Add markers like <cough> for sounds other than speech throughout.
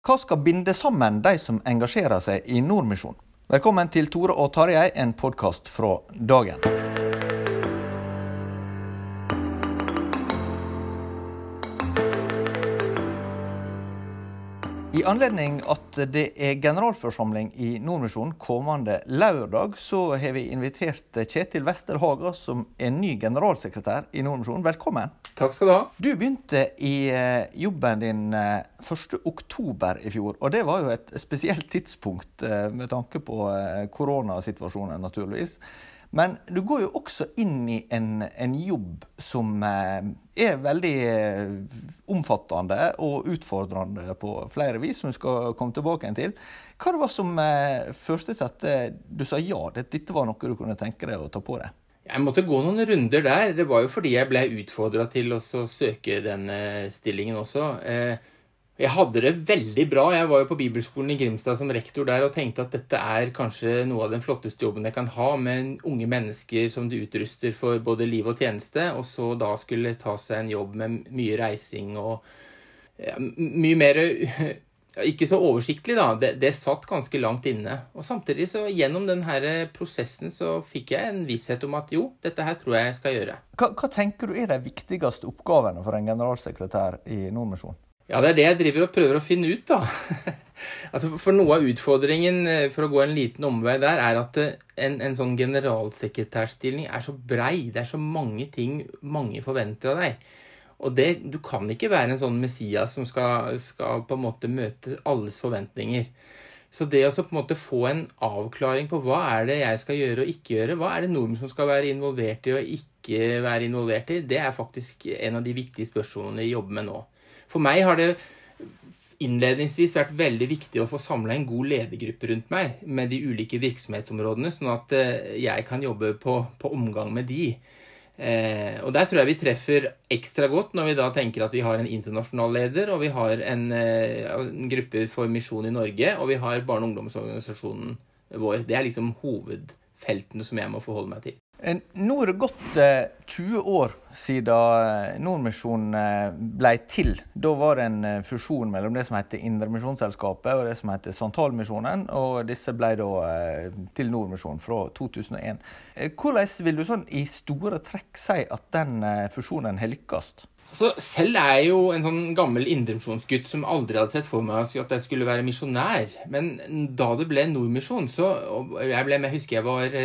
Hva skal binde sammen de som engasjerer seg i Nordmisjon? Velkommen til Tore og Tarjei, en podkast fra dagen. I anledning at det er generalforsamling i Nordmisjonen kommende lørdag, så har vi invitert Kjetil Wester Haga, som er ny generalsekretær i Nordmisjonen. Velkommen. Takk skal du ha. Du begynte i eh, jobben din eh, 1.10 i fjor, og det var jo et spesielt tidspunkt eh, med tanke på eh, koronasituasjonen, naturligvis. Men du går jo også inn i en, en jobb som eh, er veldig eh, omfattende og utfordrende på flere vis, som vi skal komme tilbake til. Hva det var som eh, førte til at du sa ja, det- dette var noe du kunne tenke deg å ta på deg? Jeg måtte gå noen runder der. Det var jo fordi jeg ble utfordra til å søke den stillingen også. Jeg hadde det veldig bra. Jeg var jo på bibelskolen i Grimstad som rektor der og tenkte at dette er kanskje noe av den flotteste jobben jeg kan ha, med unge mennesker som du utruster for både liv og tjeneste, og så da skulle ta seg en jobb med mye reising og ja, mye mer ikke så oversiktlig, da. Det, det satt ganske langt inne. Og samtidig, så gjennom den her prosessen, så fikk jeg en visshet om at jo, dette her tror jeg jeg skal gjøre. Hva, hva tenker du er de viktigste oppgavene for en generalsekretær i Nordmisjon? Ja, det er det jeg driver og prøver å finne ut, da. <laughs> altså, For noe av utfordringen, eh, for å gå en liten omvei der, er at eh, en, en sånn generalsekretærstilling er så brei. Det er så mange ting mange forventer av deg. Og det, du kan ikke være en sånn Messias som skal, skal på en måte møte alles forventninger. Så det å på en måte få en avklaring på hva er det jeg skal gjøre og ikke gjøre, hva er det nordmenn som skal være involvert i og ikke være involvert i, det er faktisk en av de viktige spørsmålene jeg jobber med nå. For meg har det innledningsvis vært veldig viktig å få samla en god ledergruppe rundt meg med de ulike virksomhetsområdene, sånn at eh, jeg kan jobbe på, på omgang med de. Eh, og der tror jeg vi treffer ekstra godt når vi da tenker at vi har en internasjonal leder, og vi har en, eh, en gruppe for misjon i Norge, og vi har barne- og ungdomsorganisasjonen vår. Det er liksom hovedfeltene som jeg må forholde meg til. Eh, Nå er det gått eh, 20 år siden Nordmisjonen eh, ble til. Da var det en eh, fusjon mellom det som heter Indremisjonsselskapet og det som heter Santalmisjonen. Og disse ble da eh, til Nordmisjonen fra 2001. Eh, Hvordan vil du sånn i store trekk si at den eh, fusjonen har lykkes? Altså, selv er jeg jo en sånn gammel indremisjonsgutt som aldri hadde sett for meg at jeg skulle være misjonær. Men da det ble Nordmisjon, så jeg, ble, jeg husker jeg var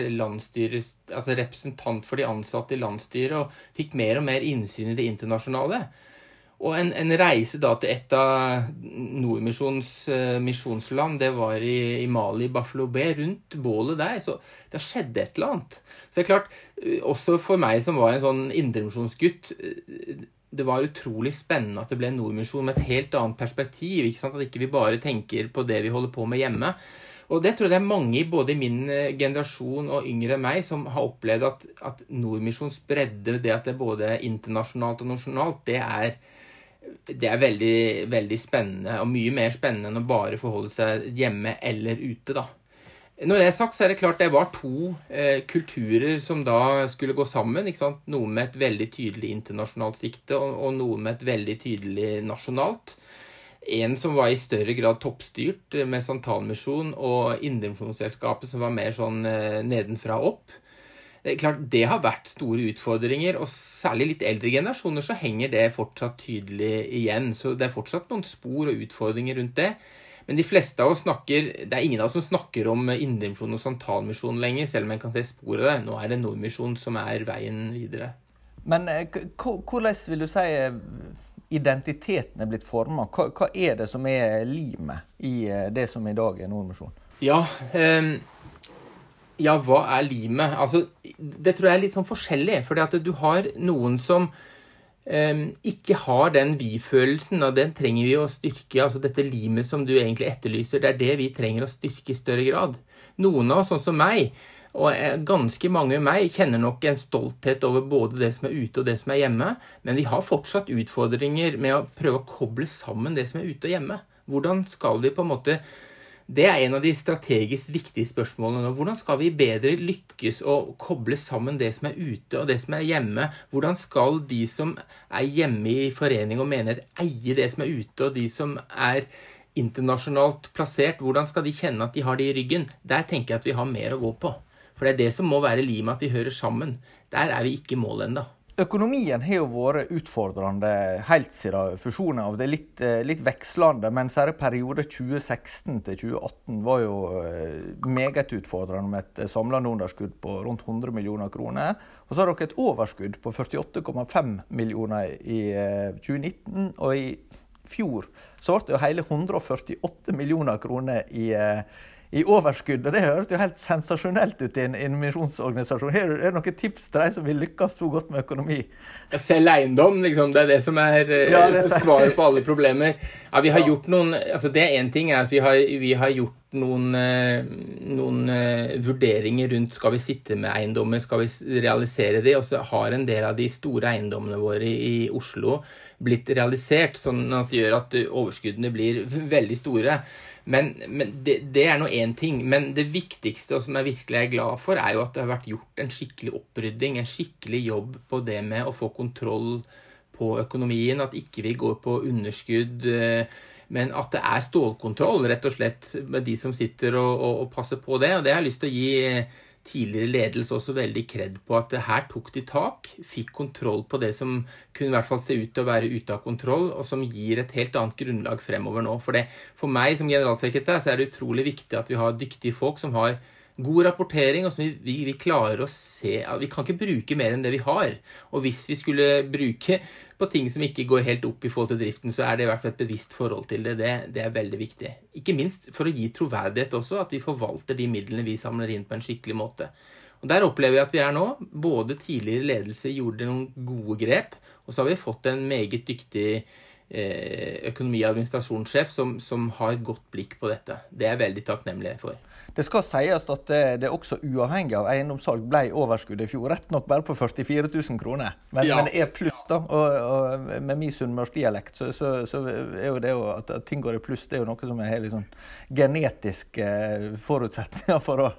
altså representant for de ansatte i landsstyret og fikk mer og mer innsyn i det internasjonale. Og en, en reise da til et av Nordmisjons uh, misjonsland, det var i, i Mali, Buffalo Bay, rundt bålet der. Så det skjedde et eller annet. Så det er klart, eh, også for meg som var en sånn indremisjonsgutt eh, det var utrolig spennende at det ble Nordmisjon med et helt annet perspektiv. ikke sant? At ikke vi bare tenker på det vi holder på med hjemme. Og det tror jeg det er mange både i min eh, generasjon og yngre enn meg som har opplevd at, at Nordmisjons bredde, det at det er både internasjonalt og nasjonalt, det er det er veldig, veldig spennende, og mye mer spennende enn å bare forholde seg hjemme eller ute, da. Når det er sagt, så er det klart det var to eh, kulturer som da skulle gå sammen. ikke sant? Noe med et veldig tydelig internasjonalt sikte, og, og noe med et veldig tydelig nasjonalt. En som var i større grad toppstyrt, eh, med Santalmisjon, og Indremisjonsselskapet som var mer sånn eh, nedenfra opp. Det klart, det har vært store utfordringer, og særlig litt eldre generasjoner så henger det fortsatt tydelig igjen. Så det er fortsatt noen spor og utfordringer rundt det. Men de fleste av oss snakker Det er ingen av oss som snakker om Indremisjon og Santalmisjon lenger, selv om en kan se spor av det. Nå er det Nordmisjon som er veien videre. Men eh, hvordan vil du si eh, identiteten er blitt forma? Hva, hva, er det som er limet i eh, det som i dag er Nordmisjon? Ja, eh, ja, hva er limet? Altså, det tror jeg er litt sånn forskjellig. For du har noen som ikke har den vi-følelsen, og den trenger vi å styrke. Altså dette limet som du egentlig etterlyser, det er det vi trenger å styrke i større grad. Noen av oss, sånn som meg, og ganske mange av meg, kjenner nok en stolthet over både det som er ute og det som er hjemme, men vi har fortsatt utfordringer med å prøve å koble sammen det som er ute og hjemme. Hvordan skal vi på en måte det er en av de strategisk viktige spørsmålene nå. Hvordan skal vi bedre lykkes å koble sammen det som er ute og det som er hjemme? Hvordan skal de som er hjemme i forening og menighet, eie det som er ute, og de som er internasjonalt plassert, hvordan skal de kjenne at de har det i ryggen? Der tenker jeg at vi har mer å gå på. For det er det som må være limet, at vi hører sammen. Der er vi ikke i mål ennå. Økonomien har jo vært utfordrende helt siden fusjonen av. Det er litt, eh, litt vekslende, men særlig periode 2016 til 2018 var jo eh, meget utfordrende med et samlende underskudd på rundt 100 millioner kroner. Og så har dere et overskudd på 48,5 millioner i 2019. Eh, og i fjor så ble det jo hele 148 millioner kroner i 2019 i overskudd. og Det høres jo helt sensasjonelt ut i en, en misjonsorganisasjon. Er det noen tips til de som vil lykkes så godt med økonomi? Selv eiendom, liksom. Det er det som er, eh, ja, er <laughs> svaret på alle problemer. Ja, vi har gjort noen, altså det Én ting er at vi har, vi har gjort noen, eh, noen uh, vurderinger rundt skal vi sitte med eiendommer, skal vi realisere de, og så har en del av de store eiendommene våre i, i Oslo blitt realisert, sånn at det gjør at overskuddene blir veldig store. Men, men det, det, er nå én ting. Men det viktigste, og som jeg virkelig er glad for, er jo at det har vært gjort en skikkelig opprydding, en skikkelig jobb på det med å få kontroll på økonomien. At ikke vi går på underskudd. Eh, men at det er stålkontroll, rett og slett, med de som sitter og, og, og passer på det. Og det har jeg lyst til å gi tidligere ledelse også veldig kred på at her tok de tak, fikk kontroll på det som kunne i hvert fall se ut til å være ute av kontroll, og som gir et helt annet grunnlag fremover nå. For, det, for meg som generalsekretær så er det utrolig viktig at vi har dyktige folk som har god rapportering, som vi, vi, klarer å se Vi kan ikke bruke mer enn det vi har. Og hvis vi skulle bruke på ting som ikke går helt opp i forhold til driften, så er det i hvert fall et bevisst forhold til det. det. Det er veldig viktig. Ikke minst for å gi troverdighet også, at vi forvalter de midlene vi samler inn på en skikkelig måte. Og Der opplever vi at vi er nå. Både tidligere ledelse gjorde noen gode grep, og så har vi fått en meget dyktig økonomi- og administrasjonssjef som, som, har godt blikk på dette. Det er jeg veldig takknemlig for. Det skal sies at det, det også uavhengig av eiendomssalg ble overskudd i fjor. Rett nok bare på 44 000 kroner, men, ja. men det er pluss. da, og, og Med min sunnmørsdialekt så, så, så, er jo det jo at, at, ting går i pluss, det er jo noe som er helt liksom genetiske eh, forutsetninger for å,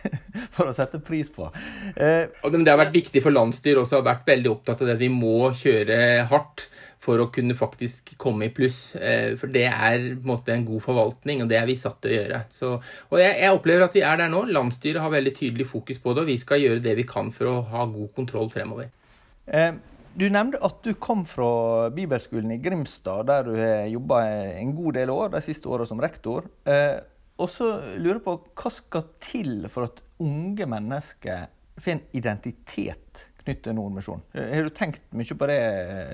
<laughs> for å sette pris på. Eh, og Det har vært viktig for landsstyret også, har vært veldig opptatt av det. Vi må kjøre hardt for å kunne faktisk komme i pluss. Eh, for det er på en måte en god forvaltning, og det er vi satt til å gjøre. Så, og jeg, jeg, opplever at vi er der nå. Landsstyret har veldig tydelig fokus på det, og vi skal gjøre det vi kan for å ha god kontroll fremover. Eh, du nevnte at du kom fra bibelskolen i Grimstad, der du har jobba en god del år de siste åra som rektor. Eh, og så lurer jeg på hva skal til for at unge mennesker får en identitet knyttet til Nordmisjonen. Har du tenkt mye på det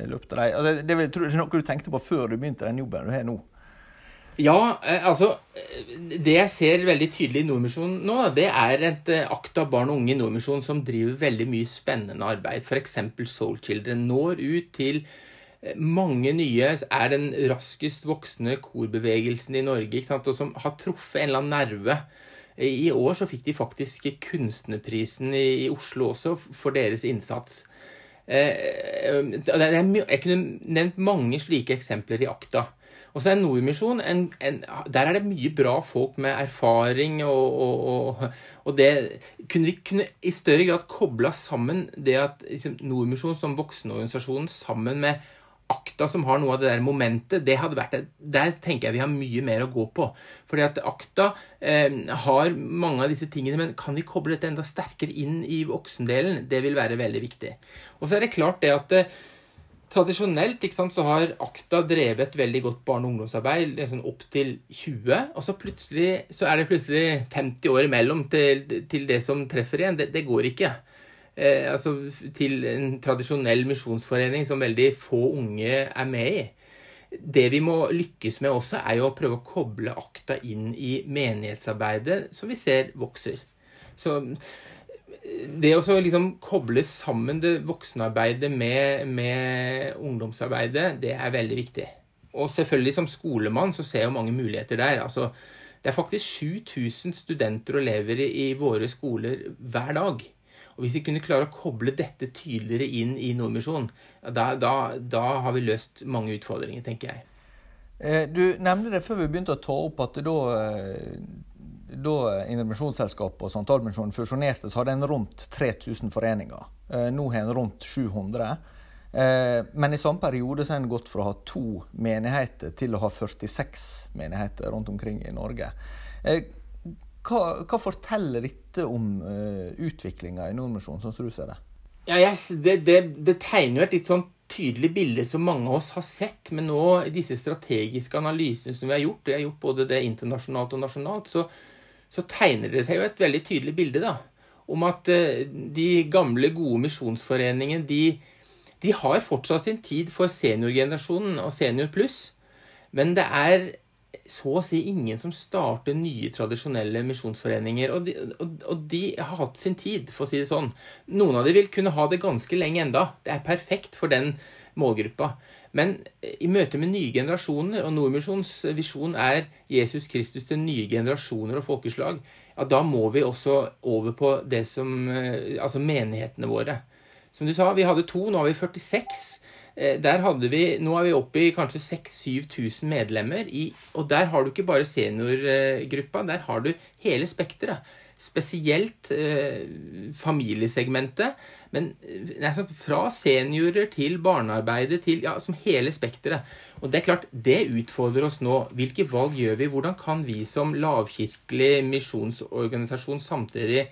i løpet av deg? Altså, det, er noe du tenkte på før du begynte den jobben du har nå? Ja, eh, altså Det jeg ser veldig tydelig i Nordmisjonen nå, det er et eh, akt av barn og unge i Nordmisjonen som driver veldig mye spennende arbeid. F.eks. Soul Children når ut til eh, mange nye, er den raskest voksende korbevegelsen i Norge, og som har truffet en eller annen nerve i år så fikk de faktisk Kunstnerprisen i Oslo også for deres innsats. Eh, jeg kunne nevnt mange slike eksempler i akta. Og så er Nordmisjon Der er det mye bra folk med erfaring, og, og, og det kunne vi kunne i større grad kobla sammen det at liksom, Nordmisjon som voksenorganisasjon sammen med Akta, som har noe av det der momentet, det hadde vært, der tenker jeg vi har mye mer å gå på. Fordi at Akta eh, har mange av disse tingene, men kan vi koble dette enda sterkere inn i voksendelen? Det vil være veldig viktig. Og så er det klart det at eh, Tradisjonelt sant, så har Akta drevet veldig godt barne- og ungdomsarbeid liksom opp til 20, og så plutselig så er det plutselig 50 år imellom til, til det som treffer igjen. Det, det går ikke eh, altså, til en tradisjonell misjonsforening som veldig få unge er med i. Det vi må lykkes med også, er jo å prøve å koble akta inn i menighetsarbeidet, som vi ser vokser. Så det å liksom koble sammen det voksenarbeidet med, med, ungdomsarbeidet, det er veldig viktig. Og selvfølgelig som skolemann så ser jeg jo mange muligheter der. Altså, det er faktisk 7000 studenter og elever i, i våre skoler hver dag. Og Hvis vi kunne klare å koble dette tydeligere inn i Nordmisjonen, da, da, da, har vi løst mange utfordringer, tenker jeg. Eh, du nevnte det før vi begynte å ta opp at da, eh, da Indremisjonsselskapet og Santalmisjonen fusjonerte, så hadde en rundt 3000 foreninger. Eh, nå har en rundt 700. Men i samme periode så har en gått fra å ha to menigheter til å ha 46 menigheter rundt omkring i Norge. Hva, hva forteller dette om uh, utviklinga i Nordmisjonen, sånn som du ser det? Ja, yes, det, det, det, tegner jo et litt sånn tydelig bilde som mange av oss har sett. Men nå, i disse strategiske analysene som vi har gjort, det har gjort både det internasjonalt og nasjonalt, så, så tegner det seg jo et veldig tydelig bilde da, om at uh, de gamle, gode misjonsforeningene de, de har fortsatt sin tid for seniorgenerasjonen og senior pluss. Men det er så å si ingen som starter nye, tradisjonelle misjonsforeninger. Og de, og, og de, har hatt sin tid, for å si det sånn. Noen av dem vil kunne ha det ganske lenge enda. Det er perfekt for den målgruppa. Men i møte med nye generasjoner, og Nordmisjons visjon er Jesus Kristus til nye generasjoner og folkeslag, ja, da må vi også over på det som eh, Altså menighetene våre. Som du sa, vi hadde to, nå har vi 46. Eh, der hadde vi, Nå er vi oppe i kanskje 6000-7000 medlemmer. I, og der har du ikke bare seniorgruppa, der har du hele spekteret. Spesielt eh, familiesegmentet. Men altså, fra seniorer til barnearbeidet til ja, som hele spekteret. Og det er klart, det utfordrer oss nå. Hvilke valg gjør vi? Hvordan kan vi som lavkirkelig misjonsorganisasjon samtidig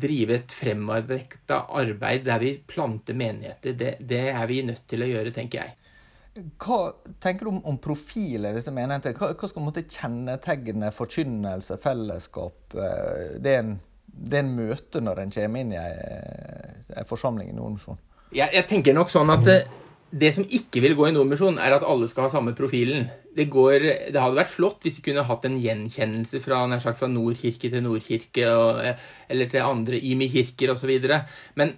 drive et fremadrekta arbeid der vi planter menigheter. Det, det, er vi nødt til å gjøre, tenker jeg. Hva tenker du om, om profiler i disse menighetene? Hva, hva skal måtte kjennetegne forkynnelse, fellesskap? Det det en, det en møte når en kommer inn i en forsamling i Nordmisjonen. Jeg, jeg tenker nok sånn at det, som ikke vil gå i Nordmisjon, er at alle skal ha samme profilen det, går, det, hadde vært flott hvis vi kunne hatt en gjenkjennelse fra, sagt, fra Nordkirke til Nordkirke, og, eller til andre IMI-kirker osv. Men,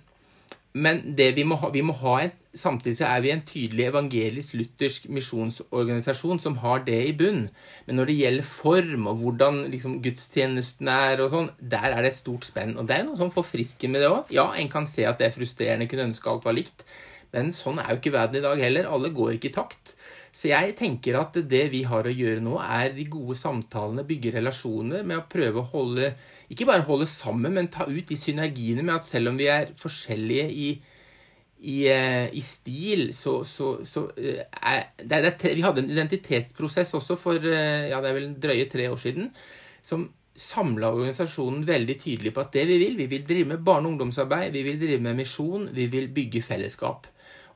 men det vi må ha, vi må ha en, samtidig så er vi en tydelig evangelisk-luthersk misjonsorganisasjon som har det i bunn. Men når det gjelder form og hvordan liksom, gudstjenesten er, og sånn, der er det et stort spenn. Og det er noe sånn forfriskende med det òg. Ja, en kan se at det er frustrerende, kunne ønske alt var likt. Men sånn er jo ikke verden i dag heller. Alle går ikke i takt. Så jeg tenker at det vi har å gjøre nå, er de gode samtalene, bygge relasjoner med å prøve å holde Ikke bare holde sammen, men ta ut de synergiene med at selv om vi er forskjellige i, i, eh, i stil, så, så, så eh, er, det er, Vi hadde en identitetsprosess også for eh, ja, det er vel drøye tre år siden. som samla organisasjonen veldig tydelig på at det vi vil, vi vil drive med barne- og ungdomsarbeid, vi vil drive med misjon, vi vil bygge fellesskap.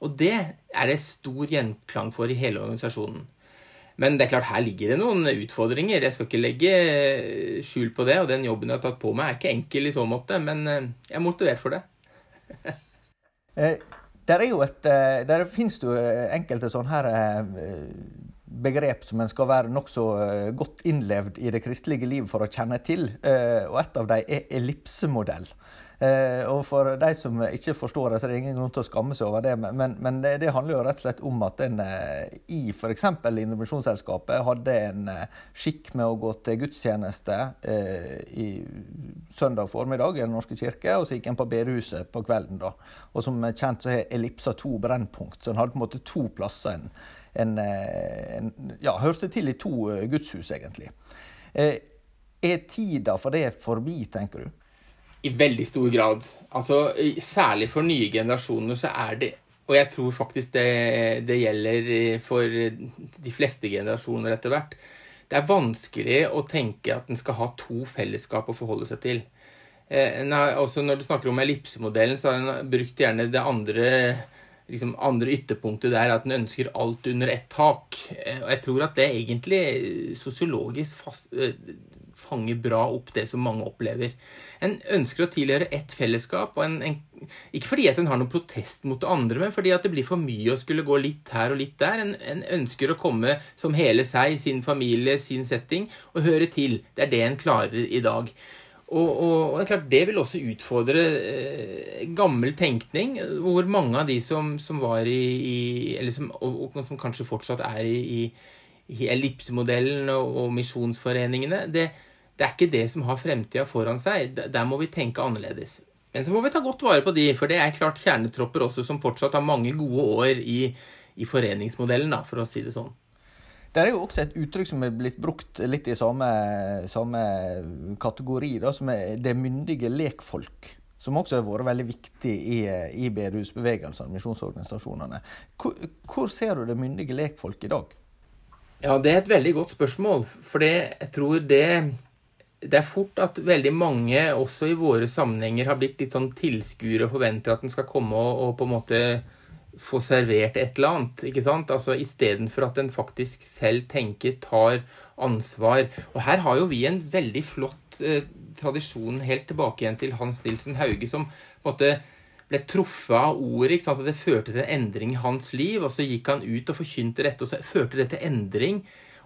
Og det er det stor gjenklang for i hele organisasjonen. Men det er klart, her ligger det noen utfordringer. Jeg skal ikke legge skjul på det. Og den jobben jeg har tatt på meg, er ikke enkel i så måte, men eh, jeg er motivert for det. <laughs> Eh, der er jo et, eh, der finnes det jo enkelte sånne her begrep som en skal være nokså godt innlevd i det kristelige liv for å kjenne til. Og et av dem er ellipsemodell. Eh, og for de som ikke forstår det, så er det ingen grunn til å skamme seg over det. Men, men det, det, handler jo rett og slett om at en eh, i f.eks. Indremisjonsselskapet hadde en eh, skikk med å gå til gudstjeneste i søndag formiddag i Den norske kirke, og så gikk en på bedehuset på kvelden. da. Og som kjent så har ellipsa to brennpunkt, så en hadde på en måte to plasser. en, en, en ja, hørte til i to gudshus, egentlig. Er tida for det forbi, tenker du? I veldig stor grad. Altså, særlig for nye generasjoner så er det Og jeg tror faktisk det, det gjelder for de fleste generasjoner etter hvert. Det er vanskelig å tenke at en skal ha to fellesskap å forholde seg til. Eh, også når du snakker om ellipsemodellen, så har en brukt gjerne det andre liksom andre ytterpunktet der at en ønsker alt under ett tak. Eh, og jeg tror at det egentlig sosiologisk fast, eh, fanger bra opp det som mange opplever. En ønsker å tilhøre ett fellesskap. En, en, ikke fordi at en har noen protest mot det andre, men fordi at det blir for mye å skulle gå litt her og litt der. En, en ønsker å komme som hele seg, sin familie, sin setting, og høre til. Det er det en klarer i dag. Og, og, og, det er klart det vil også utfordre eh, gammel tenkning, hvor mange av de som, som var i, i Eller som, og, som kanskje fortsatt er i, i, ellipsemodellen og, misjonsforeningene, det, det er ikke det som har fremtida foran seg. Der må vi tenke annerledes. Men så må vi ta godt vare på de, for det er klart kjernetropper også som fortsatt har mange gode år i, i foreningsmodellen, da, for å si det sånn. Det er jo også et uttrykk som er blitt brukt litt i samme, samme kategori, da, som er det myndige lekfolk. Som også har vært veldig viktig i, i bedehusbevegelsene, misjonsorganisasjonene. Hvor, hvor, ser du det myndige lekfolk i dag? Ja, Det er et veldig godt spørsmål. For jeg tror det det er fort at veldig mange, også i våre sammenhenger, har blitt litt sånn tilskuere og forventer at en skal komme og, og, på en måte få servert et eller annet. ikke sant? Altså Istedenfor at en faktisk selv tenker, tar ansvar. Og her har jo vi en veldig flott eh, tradisjon helt tilbake igjen til Hans Nilsen Hauge, som på en måte ble truffet av ordet. ikke sant? At det førte til en endring i hans liv. Og så gikk han ut og forkynte dette, og så førte det til endring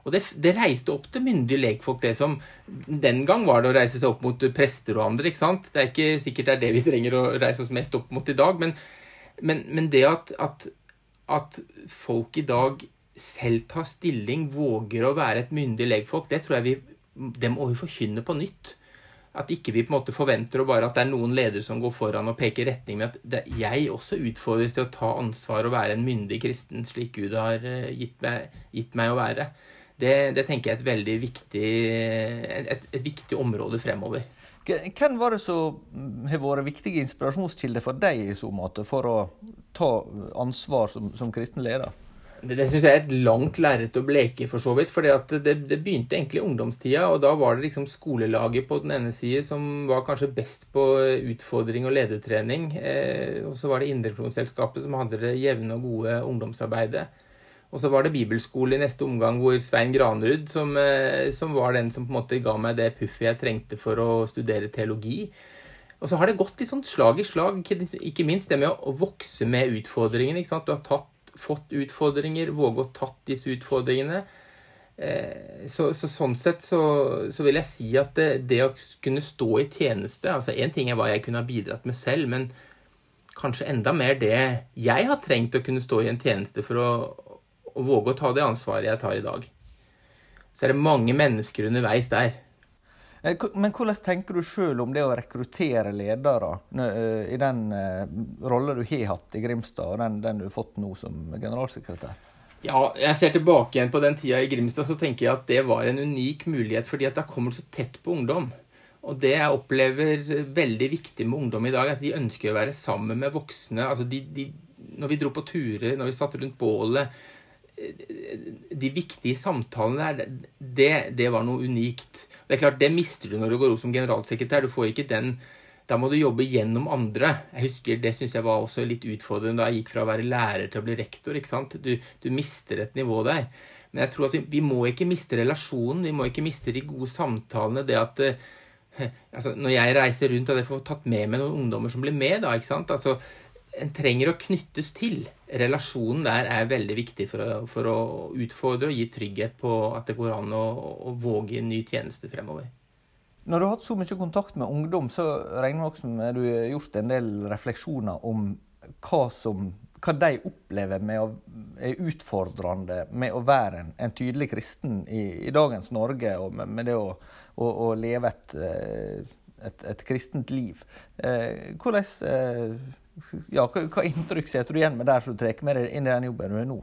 og det, det, reiste opp til myndige lekfolk, det som den gang var det å reise seg opp mot prester og andre. ikke sant? Det er ikke sikkert det er det vi trenger å reise oss mest opp mot i dag, men, men, men det at, at, at, folk i dag selv tar stilling, våger å være et myndig legfolk, det tror jeg vi det må vi forkynne på nytt. At ikke vi på en måte forventer bare at det er noen ledere som går foran og peker retning, men at det, jeg også utfordres til å ta ansvar og være en myndig kristen, slik Gud har eh, gitt meg, gitt meg å være. Det, det, tenker jeg er et veldig viktig, et, et viktig område fremover. Hvem var det som har vært viktige inspirasjonskilder for deg i så måte, for å ta ansvar som, som kristen leder? Det, det syns jeg er et langt lerret å bleke, for så vidt. For det, det, begynte egentlig i ungdomstida, og da var det liksom skolelaget på den ene side som var kanskje best på utfordring og ledertrening. Eh, og så var det Indremisjonsselskapet som hadde det jevne og gode ungdomsarbeidet. Og så var det bibelskole i neste omgang hvor Svein Granerud, som, eh, som, var den som på en måte ga meg det puffet jeg trengte for å studere teologi. Og så har det gått litt sånn slag i slag, ikke minst det med å, vokse med utfordringene. ikke sant? Du har tatt, fått utfordringer, våge å tatt disse utfordringene. Eh, så, så, sånn sett så, så, vil jeg si at det, det å kunne stå i tjeneste altså Én ting er hva jeg kunne ha bidratt med selv, men kanskje enda mer det jeg har trengt å kunne stå i en tjeneste for å, og våge å ta det ansvaret jeg tar i dag. Så er det mange mennesker underveis der. Eh, men hvordan tenker du sjøl om det å rekruttere ledere eh, i den eh, rolla du har hatt i Grimstad, og den, den, du har fått nå som generalsekretær? Ja, jeg ser tilbake igjen på den tida i Grimstad, så tenker jeg at det var en unik mulighet, fordi at da kommer du så tett på ungdom. Og det jeg opplever veldig viktig med ungdom i dag, er at de ønsker å være sammen med voksne. Altså de, de, når vi dro på turer, når vi satt rundt bålet, de viktige samtalene der, det, det, var noe unikt. Det er klart, det mister du når du går opp som generalsekretær. Du får ikke den Da må du jobbe gjennom andre. Jeg husker, Det syns jeg var også litt utfordrende da jeg gikk fra å være lærer til å bli rektor. ikke sant? Du, du mister et nivå der. Men jeg tror at vi, vi, må ikke miste relasjonen. Vi må ikke miste de gode samtalene. Det at eh, altså, Når jeg reiser rundt og jeg får tatt med meg noen ungdommer som blir med, da, ikke sant? Altså, en trenger å knyttes til. Relasjonen der er veldig viktig for å, for å utfordre og gi trygghet på at det går an å, å våge en ny tjeneste fremover. Når du har hatt så mye kontakt med ungdom, så regner jeg også med du har gjort en del refleksjoner om hva, som, hva de opplever med å, er utfordrende med å være en, en tydelig kristen i, i, dagens Norge, og med, med det å, å, å leve et, eh, et, et, kristent liv. Eh, hvordan, ja, hva, hva inntrykk setter du igjen med der som du trekker med deg inn i den jobben du er nå?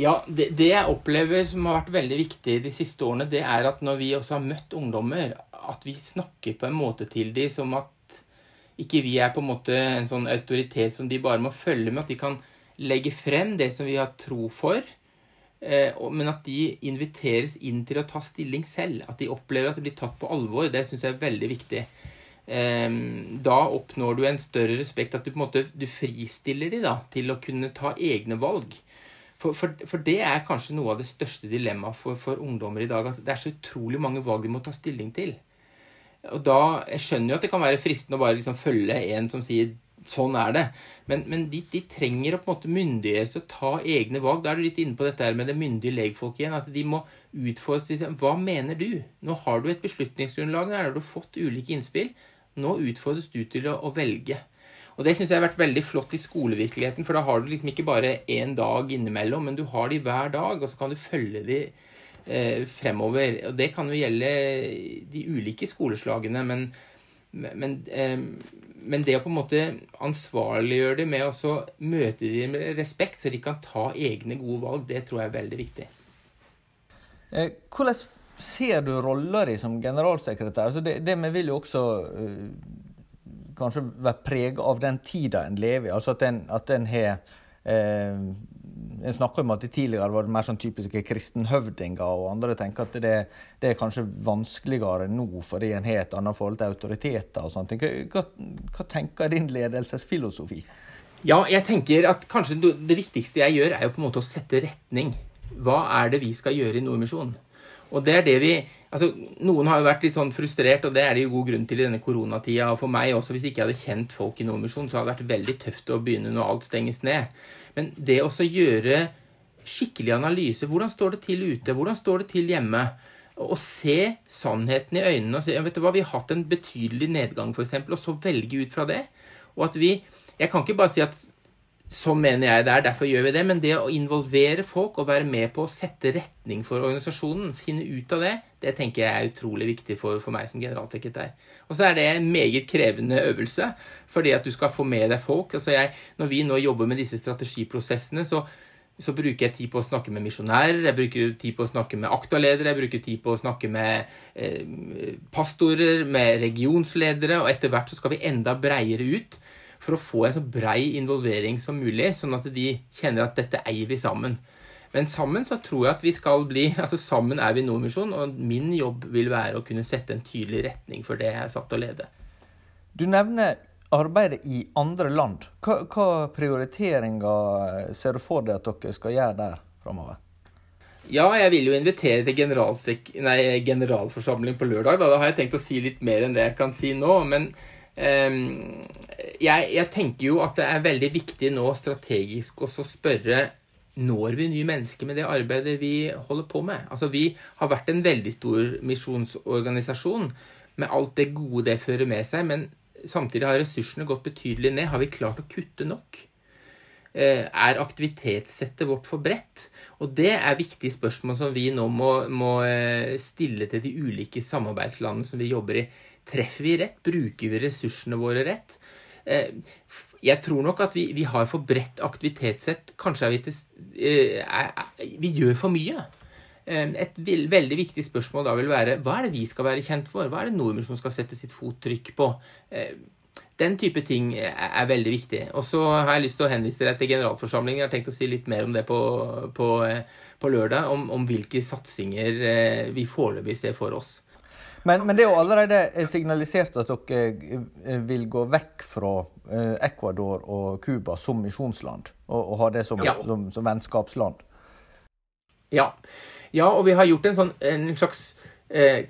Ja, det, det, jeg opplever som har vært veldig viktig de siste årene, det er at når vi også har møtt ungdommer, at vi snakker på en måte til dem som at ikke vi er på en måte en sånn autoritet som de bare må følge med. At de kan legge frem det som vi har tro for, eh, men at de inviteres inn til å ta stilling selv. At de opplever at de blir tatt på alvor. Det syns jeg er veldig viktig. Eh, da oppnår du en større respekt, at du på en måte fristiller dem til å kunne ta egne valg. For, for, for, det er kanskje noe av det største dilemmaet for, for, ungdommer i dag. At det er så utrolig mange valg de må ta stilling til. Og da, Jeg skjønner jo at det kan være fristende å bare liksom følge en som sier sånn er det. Men, men de, de, trenger å på en måte myndiggjøres til å ta egne valg. Da er du litt inne på dette her med det myndige legfolk igjen. At de må utfordres til Hva mener du? Nå har du et beslutningsgrunnlag, nå har du fått ulike innspill. Nå utfordres du til å, å velge. Og det syns jeg har vært veldig flott i skolevirkeligheten, for da har du liksom ikke bare én dag innimellom, men du har de hver dag, og så kan du følge de eh, fremover. Og det kan jo gjelde de ulike skoleslagene, men, men, eh, men det å på en måte ansvarliggjøre det med å møte dem med respekt, så de kan ta egne gode valg, det tror jeg er veldig viktig. Eh, hvordan ser du rolla di som generalsekretær? Altså det, det vi vil jo også uh, kanskje være prega av den tida en lever i. Altså at en, at en har uh, En snakker om at det tidligere var det mer sånn typiske kristenhøvdinger, og andre tenker at det, det, er kanskje vanskeligere nå fordi en har et annet forhold til autoriteter og sånne ting. Hva, hva tenker din ledelsesfilosofi? Ja, jeg tenker at kanskje det viktigste jeg gjør, er jo på en måte å sette retning. Hva er det vi skal gjøre i Nordmisjonen? Og det er det vi altså Noen har jo vært litt sånn frustrert, og det er det jo god grunn til i denne koronatida. Og for meg også, hvis ikke jeg hadde kjent folk i Nordmisjon, så hadde det vært veldig tøft å begynne når alt stenges ned. Men det å gjøre skikkelig analyse Hvordan står det til ute? Hvordan står det til hjemme? Å se sannheten i øynene og se vet du hva, Vi har hatt en betydelig nedgang, f.eks., og så velge ut fra det. Og at vi Jeg kan ikke bare si at Sånn mener jeg det er, derfor gjør vi det. Men det å involvere folk og være med på å sette retning for organisasjonen, finne ut av det, det tenker jeg er utrolig viktig for, for meg som generalsekretær. Og så er det en meget krevende øvelse, fordi at du skal få med deg folk. Altså jeg, når vi nå jobber med disse strategiprosessene, så, så bruker jeg tid på å snakke med misjonærer, jeg bruker tid på å snakke med aktaledere, jeg bruker tid på å snakke med eh, pastorer, med regionsledere, og etter hvert så skal vi enda breiere ut for å få en så brei involvering som mulig, sånn at de kjenner at dette eier vi sammen. Men sammen så tror jeg at vi skal bli altså Sammen er vi Nordmisjon, og min jobb vil være å kunne sette en tydelig retning for det jeg er satt til å lede. Du nevner arbeidet i andre land. Hva, hva prioriteringer ser du for deg at dere skal gjøre der framover? Ja, jeg vil jo invitere til nei, generalforsamling på lørdag. Da. da har jeg tenkt å si litt mer enn det jeg kan si nå. Men jeg, jeg, tenker jo at det er veldig viktig nå strategisk også å spørre når vi nye mennesker med det arbeidet vi holder på med? Altså, Vi har vært en veldig stor misjonsorganisasjon med alt det gode det fører med seg, men samtidig har ressursene gått betydelig ned. Har vi klart å kutte nok? Eh, er aktivitetssettet vårt for bredt? Og det er viktige spørsmål som vi nå må, må eh, stille til de ulike samarbeidslandene som vi jobber i. Treffer vi rett? Bruker vi ressursene våre rett? Eh, jeg tror nok at vi, vi har for bredt aktivitetssett. Kanskje er vi til eh, Vi gjør for mye. Eh, et veldig viktig spørsmål da vil være hva er det vi skal være kjent for? Hva er det Nordmisjon skal sette sitt fottrykk på? Den type ting er veldig viktig. Og så har jeg lyst til å henvise deg til generalforsamlingen. Jeg har tenkt å si litt mer om det på, på, på lørdag, om, om, hvilke satsinger vi foreløpig ser for oss. Men, men, det er jo allerede signalisert at dere eh, vil gå vekk fra eh, Ecuador og Cuba som misjonsland, og, og, ha det som, ja. som, som vennskapsland. Ja. ja. og vi har gjort en, sånn, en slags eh,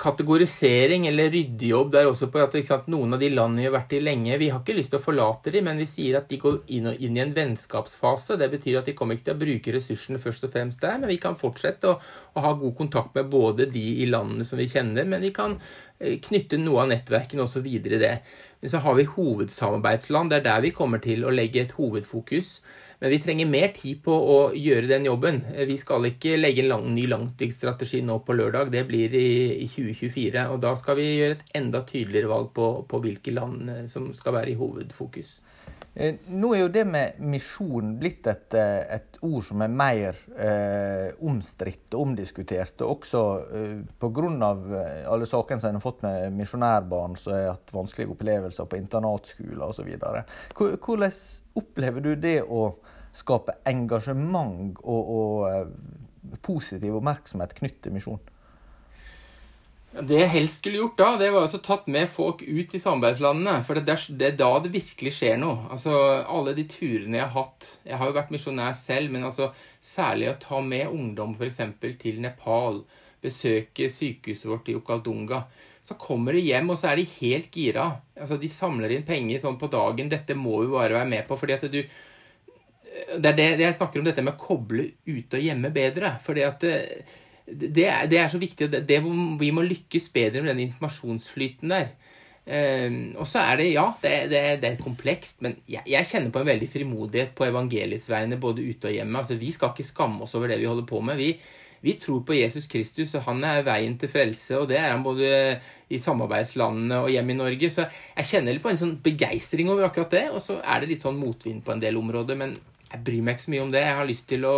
kategorisering eller ryddejobb der også på at sant, noen av de landene vi har vært i lenge Vi har ikke lyst til å forlate dem, men vi sier at de går inn, inn, i en vennskapsfase. Det betyr at de kommer ikke til å bruke ressursene først og fremst der, men vi kan fortsette å, å ha god kontakt med både de i landene som vi kjenner, men vi kan eh, knytte noe av nettverkene også videre i det. Men så har vi hovedsamarbeidsland. Det er der vi kommer til å legge et hovedfokus. Men vi trenger mer tid på å gjøre den jobben. Vi skal ikke legge en lang, ny langtidsstrategi nå på lørdag, det blir i, i, 2024. Og da skal vi gjøre et enda tydeligere valg på, på hvilke land eh, som skal være i hovedfokus. Eh, nå er jo det med misjon blitt et, eh, et ord som er mer eh, omstridt og omdiskutert. Og også eh, pga. alle sakene som en har fått med misjonærbarn som har hatt vanskelige opplevelser på internatskoler osv. Hvordan opplever du det å skape engasjement og, og eh, positiv oppmerksomhet knyttet til misjon? Det jeg helst skulle gjort da, det var altså tatt med folk ut i samarbeidslandene. For det er, da det virkelig skjer noe. Altså, Alle de turene jeg har hatt Jeg har jo vært misjonær selv, men altså, særlig å ta med ungdom f.eks. til Nepal, besøke sykehuset vårt i Okaldunga. Så kommer de hjem, og så er de helt gira. Altså, De samler inn penger sånn på dagen. Dette må vi bare være med på. fordi at du det er det, det, jeg snakker om, dette med å koble ute og hjemme bedre. For det, det, det, er så viktig. Det, vi må lykkes bedre med den informasjonsflyten der. Um, og så er det ja, det, er komplekst, men jeg, jeg, kjenner på en veldig frimodighet på evangeliets vegne både ute og hjemme. Altså, Vi skal ikke skamme oss over det vi holder på med. Vi, vi tror på Jesus Kristus, og han er veien til frelse. Og det er han både i samarbeidslandene og hjemme i Norge. Så jeg kjenner litt på en sånn begeistring over akkurat det. Og så er det litt sånn motvind på en del områder. Men jeg bryr meg ikke så mye om det. Jeg har lyst til å,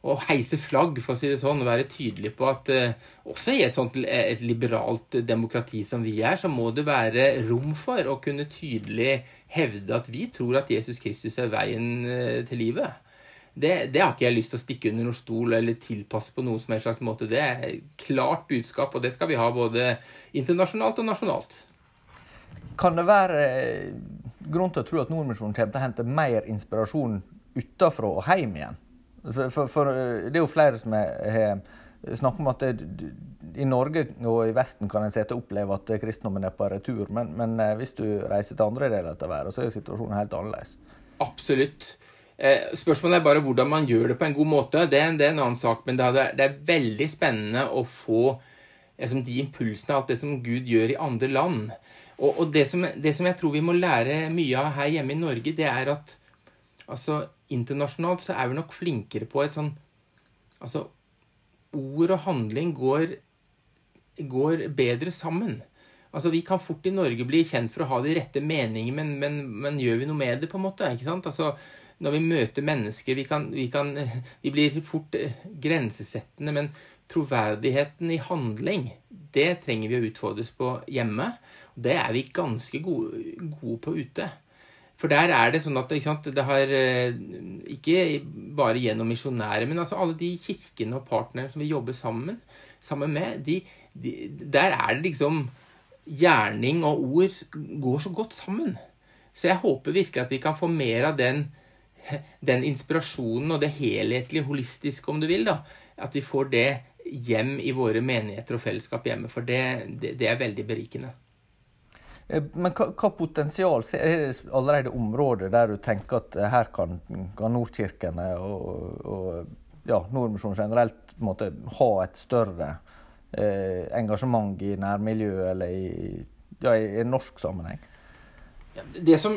å heise flagg, for å si det sånn, og være tydelig på at uh, også i et sånt et liberalt demokrati som vi er, så må det være rom for å kunne tydelig hevde at vi tror at Jesus Kristus er veien uh, til livet. Det, det, har ikke jeg lyst til å stikke under noen stol eller tilpasse på noen som helst slags måte. Det er klart budskap, og det skal vi ha både internasjonalt og nasjonalt. Kan det være eh, grunn til å tro at Nordmisjonen kommer til å hente mer inspirasjon utafra og hjem igjen. For, for, for, det er jo flere som har snakket om at det, i Norge og i Vesten kan en sette oppleve at kristendommen er på retur, men, men, eh, hvis du reiser til andre deler av verden, så er situasjonen helt annerledes. Absolutt. Eh, spørsmålet er bare hvordan man gjør det på en god måte. Det er en, det er en annen sak, men det er, det er, veldig spennende å få liksom, de impulsene av alt det som Gud gjør i andre land. Og, og det, som, det, som, jeg tror vi må lære mye av her hjemme i Norge, det er at altså, internasjonalt så er vi nok flinkere på et sånn Altså, ord og handling går, går bedre sammen. Altså, Vi kan fort i Norge bli kjent for å ha de rette meningene, men, men, men, gjør vi noe med det, på en måte? ikke sant? Altså, Når vi møter mennesker vi, kan, vi, kan, <laughs> vi blir fort eh, grensesettende, men troverdigheten i handling, det trenger vi å utfordres på hjemme. Og det er vi ganske gode, gode på ute. For der er det sånn at sant, det har eh, Ikke bare gjennom misjonærer, men altså alle de kirkene og partnerne som vi jobber sammen, sammen med, de, de, der er det liksom Gjerning og ord går så godt sammen. Så jeg håper virkelig at vi kan få mer av den, den inspirasjonen og det helhetlige, holistiske, om du vil. da, At vi får det hjem i våre menigheter og fellesskap hjemme. For det, det, det er veldig berikende. Eh, men hva, hva potensial er det allerede områder der du tenker at her kan, kan Nordkirkene og, og ja, Nordmisjonen generelt måtte ha et større eh, engasjement i nærmiljøet eller i, ja, i, i norsk sammenheng? Det som,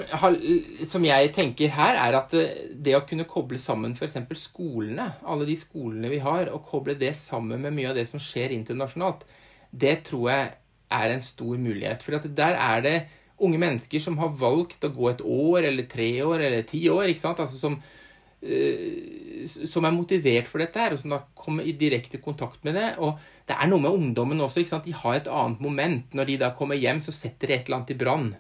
som, jeg tenker her, er at det, det å kunne koble sammen f.eks. skolene, alle de skolene vi har, og koble det sammen med mye av det som skjer internasjonalt, det tror jeg er en stor mulighet. For der er det unge mennesker som har valgt å gå et år eller tre år eller ti år. ikke sant? Altså som, uh, som er motivert for dette her, og som da kommer i direkte kontakt med det. Og det er noe med ungdommen også. ikke sant? De har et annet moment. Når de da kommer hjem, så setter de et eller annet i brann.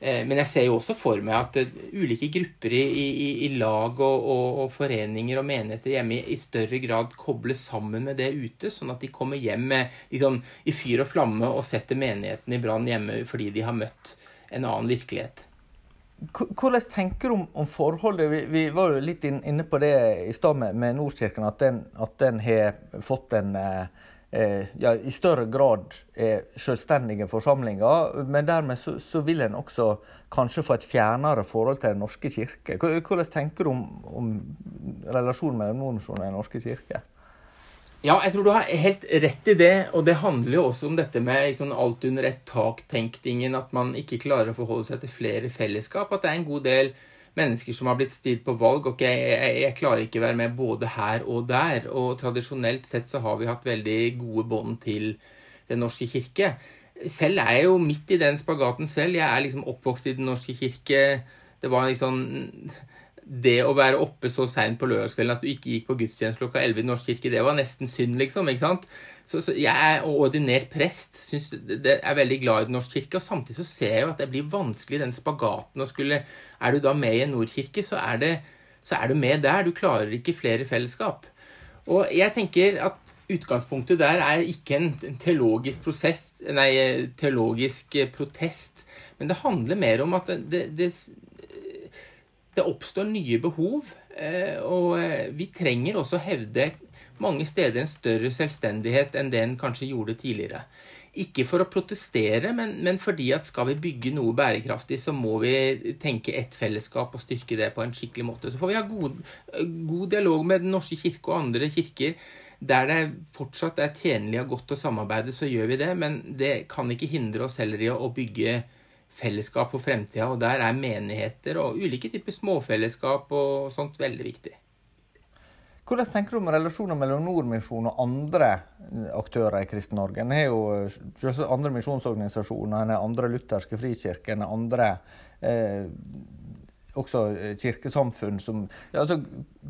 Eh, men jeg ser jo også for meg at eh, ulike grupper i, i, i lag og, og, og, foreninger og menigheter hjemme i, større grad kobles sammen med det ute, sånn at de kommer hjem med, liksom, i fyr og flamme og setter menigheten i brann hjemme fordi de har møtt en annen virkelighet. Hvordan tenker du om, om forholdet? Vi, vi, var jo litt inne på det i stad med, med Nordkirken, at den, at den, har fått en, eh, ja, i større grad er selvstendige forsamlinger. Men dermed så, så, vil en også kanskje få et fjernere forhold til Den norske kirke. Hvordan tenker du om, om relasjonen mellom Nordmisjonen og Den norske kirke? Ja, jeg tror du har helt rett i det. Og det handler jo også om dette med sånn alt under ett tak-tenkningen. At man ikke klarer å forholde seg til flere fellesskap. At det er en god del mennesker som har blitt stilt på valg. Ok, jeg, jeg klarer ikke å være med både her og der. Og tradisjonelt sett så har vi hatt veldig gode bånd til Den norske kirke. Selv er jeg jo midt i den spagaten selv. Jeg er liksom oppvokst i Den norske kirke. Det var liksom det å være oppe så seint på lørdagskvelden at du ikke gikk på gudstjeneste klokka 11 i Norsk kirke, det var nesten synd, liksom. ikke sant? Så, så jeg er ordinert prest. Synes det er veldig glad i Den norske kirke. Og samtidig så ser jeg jo at det blir vanskelig, den spagaten å skulle Er du da med i en nordkirke, så er, det, så er du med der. Du klarer ikke flere fellesskap. Og jeg tenker at utgangspunktet der er ikke en teologisk prosess, nei, teologisk protest, men det handler mer om at det, det, det oppstår nye behov. Eh, og eh, vi trenger også hevde mange steder en større selvstendighet enn det en kanskje gjorde tidligere. Ikke for å protestere, men, men, fordi at skal vi bygge noe bærekraftig, så må vi tenke ett fellesskap og styrke det på en skikkelig måte. Så får vi ha god, god dialog med Den norske kirke og andre kirker. Der det fortsatt er tjenlig og godt å samarbeide, så gjør vi det. Men det kan ikke hindre oss heller i å bygge fellesskap for fremtida. Og der er menigheter og ulike typer småfellesskap og sånt veldig viktig. Hvordan tenker du om relasjoner mellom Nordmisjonen og andre aktører i Kristen-Norge? En har jo eh, andre misjonsorganisasjoner, en har andre lutherske frikirker, en har andre eh, også eh, kirkesamfunn som ja, altså,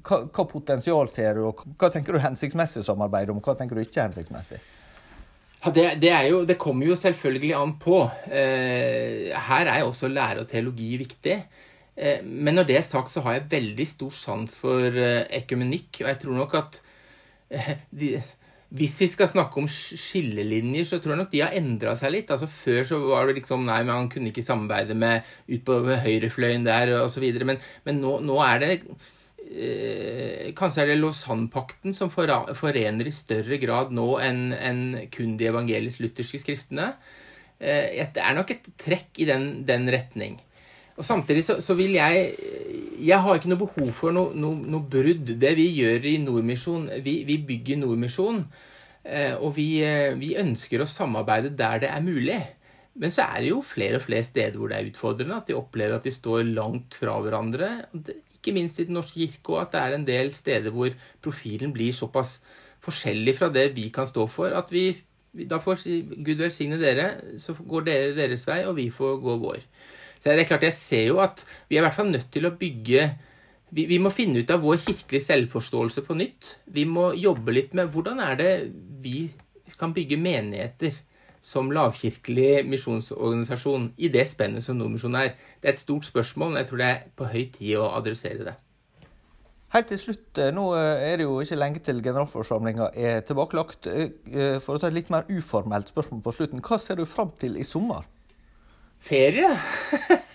hva, hva, potensial ser du, og hva tenker du hensiktsmessig samarbeid om, om, hva tenker du ikke hensiktsmessig? Ja, det, det, jo, det, kommer jo selvfølgelig an på. Eh, her er jo også lære og teologi viktig. Eh, men når det er sagt, så har jeg veldig stor sans for eh, ekumenikk. Og jeg tror nok at eh, de, hvis vi skal snakke om skillelinjer, så tror jeg nok de har endra seg litt. Altså Før så var det liksom Nei, men han kunne ikke samarbeide med ut på høyrefløyen der osv. Men, men nå, nå er det kanskje er det Lausanne-pakten som forener i større grad nå enn en kun de evangelisk-lutherske skriftene. Eh, det er nok et trekk i den, den retning. Og Samtidig så, så, vil jeg Jeg har ikke noe behov for noe, noe, noe brudd. Det vi gjør i Nordmisjon Vi, vi bygger Nordmisjon, eh, og vi, vi ønsker å samarbeide der det er mulig. Men så er det jo flere og flere steder hvor det er utfordrende, at de opplever at de står langt fra hverandre ikke minst i Den norske kirke, og at det er en del steder hvor profilen blir såpass forskjellig fra det vi kan stå for, at vi da får Gud velsigne dere, så går dere deres vei, og vi får gå vår. Så det er klart, Jeg ser jo at vi er i hvert fall nødt til å bygge vi, vi, må finne ut av vår kirkelige selvforståelse på nytt. Vi må jobbe litt med hvordan er det vi kan bygge menigheter som lavkirkelig misjonsorganisasjon i det spennet som Nordmisjonen er? Det er et stort spørsmål, men jeg tror det er på høy tid å adressere det. Helt til slutt, eh, nå eh, er det jo ikke lenge til generalforsamlinga er tilbakelagt. Eh, for å ta et litt mer uformelt spørsmål på slutten, hva ser du fram til i sommer? Ferie?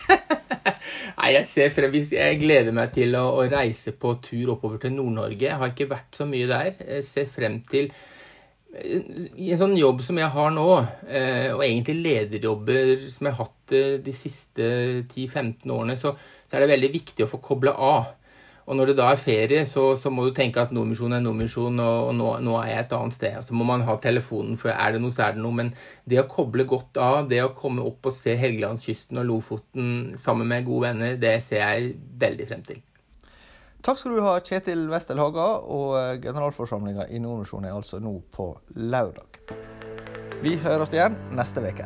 <laughs> Nei, jeg ser frem Jeg gleder meg til å, å reise på tur oppover til Nord-Norge. Jeg har ikke vært så mye der. Jeg ser frem til i en sånn jobb som jeg har nå, eh, og egentlig lederjobber som jeg har hatt eh, de siste 10-15 årene, så, så, er det veldig viktig å få kobla av. Og når det da er ferie, så, så må du tenke at Nordmisjon er Nordmisjon, og, og nå, nå, er jeg et annet sted. Så må man ha telefonen, for er det noe, så er det noe. Men det å koble godt av, det å komme opp og se Helgelandskysten og Lofoten sammen med gode venner, det ser jeg veldig frem til. Takk skal du ha, Kjetil Westel Haga. Og eh, generalforsamlinga i Nordmisjonen er altså nå på lørdag. Vi høres igjen neste uke.